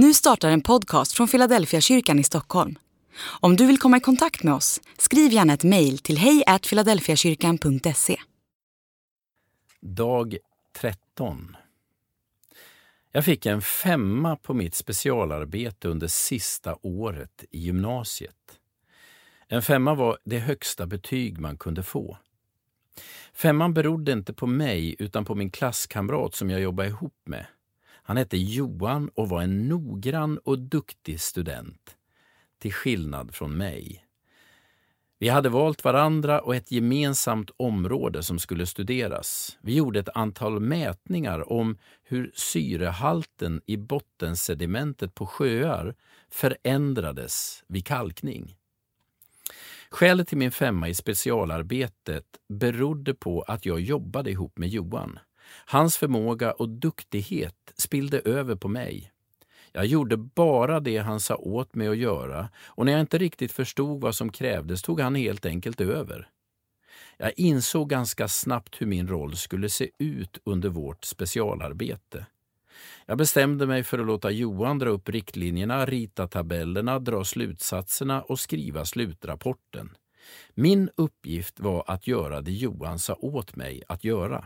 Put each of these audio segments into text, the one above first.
Nu startar en podcast från Philadelphia kyrkan i Stockholm. Om du vill komma i kontakt med oss, skriv gärna ett mejl till hejfiladelfiakyrkan.se. Dag 13. Jag fick en femma på mitt specialarbete under sista året i gymnasiet. En femma var det högsta betyg man kunde få. Femman berodde inte på mig utan på min klasskamrat som jag jobbade ihop med. Han hette Johan och var en noggrann och duktig student, till skillnad från mig. Vi hade valt varandra och ett gemensamt område som skulle studeras. Vi gjorde ett antal mätningar om hur syrehalten i bottensedimentet på sjöar förändrades vid kalkning. Skälet till min femma i specialarbetet berodde på att jag jobbade ihop med Johan. Hans förmåga och duktighet spillde över på mig. Jag gjorde bara det han sa åt mig att göra och när jag inte riktigt förstod vad som krävdes tog han helt enkelt över. Jag insåg ganska snabbt hur min roll skulle se ut under vårt specialarbete. Jag bestämde mig för att låta Johan dra upp riktlinjerna, rita tabellerna, dra slutsatserna och skriva slutrapporten. Min uppgift var att göra det Johan sa åt mig att göra.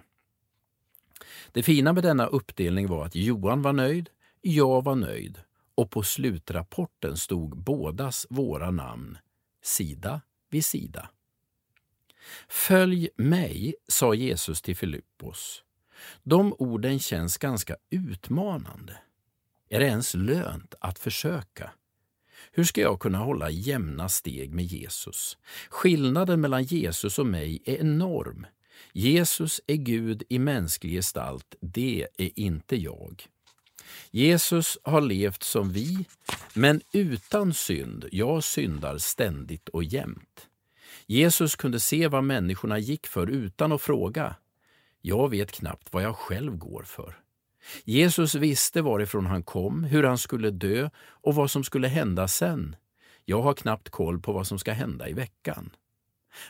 Det fina med denna uppdelning var att Johan var nöjd, jag var nöjd och på slutrapporten stod bådas våra namn, sida vid sida. Följ mig, sa Jesus till Filippos. De orden känns ganska utmanande. Är det ens lönt att försöka? Hur ska jag kunna hålla jämna steg med Jesus? Skillnaden mellan Jesus och mig är enorm. Jesus är Gud i mänsklig gestalt, det är inte jag. Jesus har levt som vi, men utan synd. Jag syndar ständigt och jämt. Jesus kunde se vad människorna gick för utan att fråga. Jag vet knappt vad jag själv går för. Jesus visste varifrån han kom, hur han skulle dö och vad som skulle hända sen. Jag har knappt koll på vad som ska hända i veckan.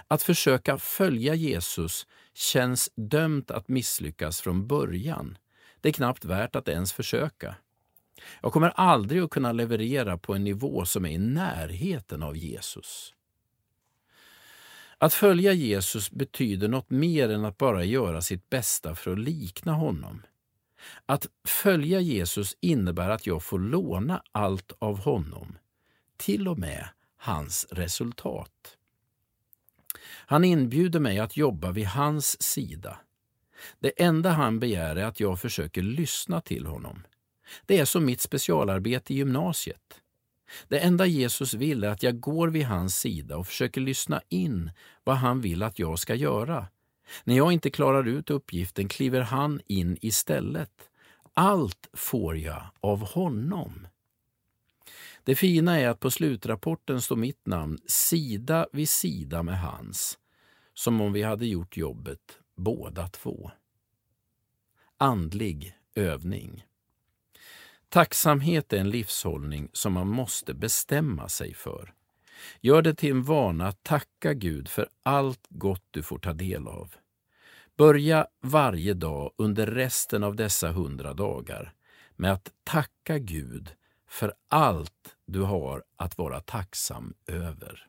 Att försöka följa Jesus känns dömt att misslyckas från början. Det är knappt värt att ens försöka. Jag kommer aldrig att kunna leverera på en nivå som är i närheten av Jesus. Att följa Jesus betyder något mer än att bara göra sitt bästa för att likna honom. Att följa Jesus innebär att jag får låna allt av honom, till och med hans resultat. Han inbjuder mig att jobba vid hans sida. Det enda han begär är att jag försöker lyssna till honom. Det är som mitt specialarbete i gymnasiet. Det enda Jesus vill är att jag går vid hans sida och försöker lyssna in vad han vill att jag ska göra. När jag inte klarar ut uppgiften kliver han in istället. Allt får jag av honom. Det fina är att på slutrapporten står mitt namn sida vid sida med hans, som om vi hade gjort jobbet båda två. Andlig övning. Tacksamhet är en livshållning som man måste bestämma sig för. Gör det till en vana att tacka Gud för allt gott du får ta del av. Börja varje dag under resten av dessa hundra dagar med att tacka Gud för allt du har att vara tacksam över.